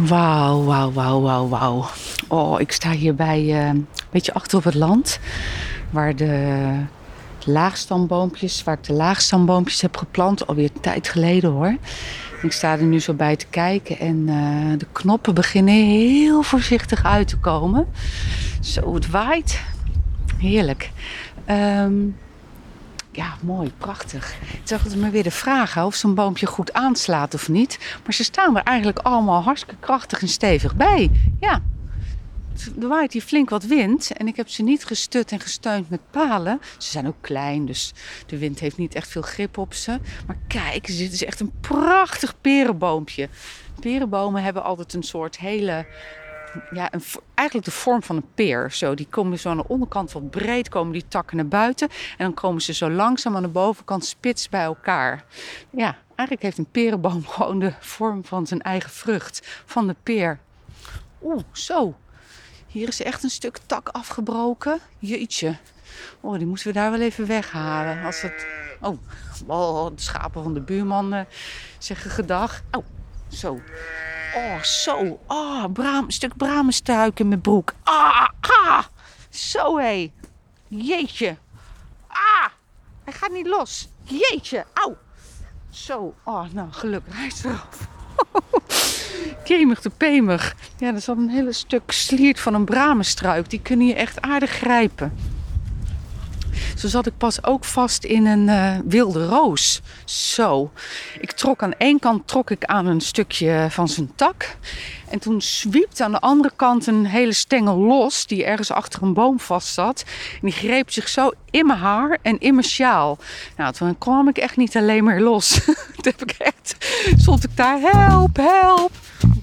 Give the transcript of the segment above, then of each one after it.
Wauw, wauw, wauw, wauw, wauw. Oh, ik sta hier bij eh, een beetje achter op het land. Waar de laagstammboompjes, waar ik de laagstammboompjes heb geplant. Alweer een tijd geleden hoor. Ik sta er nu zo bij te kijken en eh, de knoppen beginnen heel voorzichtig uit te komen. Zo, het waait. Heerlijk. Ehm, ja, mooi, prachtig. Ik zag het me weer de vraag of zo'n boompje goed aanslaat of niet. Maar ze staan er eigenlijk allemaal hartstikke krachtig en stevig bij. Ja, er waait hier flink wat wind en ik heb ze niet gestut en gesteund met palen. Ze zijn ook klein, dus de wind heeft niet echt veel grip op ze. Maar kijk, dit is echt een prachtig perenboompje. Perenbomen hebben altijd een soort hele ja, eigenlijk de vorm van een peer. Zo, die komen zo aan de onderkant wat breed, komen die takken naar buiten. En dan komen ze zo langzaam aan de bovenkant spits bij elkaar. Ja, eigenlijk heeft een perenboom gewoon de vorm van zijn eigen vrucht, van de peer. Oeh, zo. Hier is echt een stuk tak afgebroken. Jeetje. Oh, die moeten we daar wel even weghalen. Als het... Oh, oh de schapen van de buurman uh, zeggen gedag. Oh, zo. Oh, zo. Oh, braam, stuk bramenstuik in mijn broek. Ah, ah. Zo hé. Jeetje. Ah, hij gaat niet los. Jeetje. Auw. Zo. Oh, nou, gelukkig. Hij is eraf. Kemig de pemig. Ja, er zat een hele stuk sliert van een bramenstruik. Die kunnen je echt aardig grijpen. Zo zat ik pas ook vast in een uh, wilde roos. Zo. Ik trok aan één kant trok ik aan een stukje van zijn tak. En toen zwiepte aan de andere kant een hele stengel los, die ergens achter een boom vast zat. En die greep zich zo in mijn haar en in mijn sjaal. Nou, toen kwam ik echt niet alleen meer los. toen heb ik echt, stond ik daar, help, help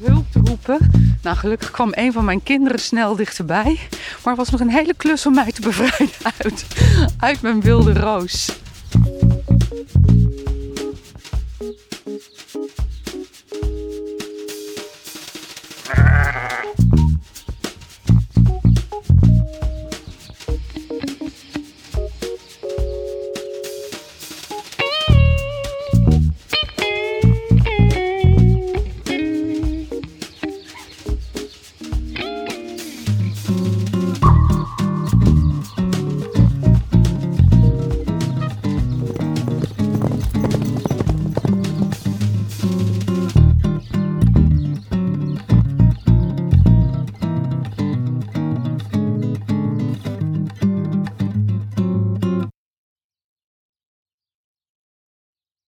hulp te roepen. Nou, gelukkig kwam een van mijn kinderen snel dichterbij. Maar het was nog een hele klus om mij te bevrijden uit, uit mijn wilde roos.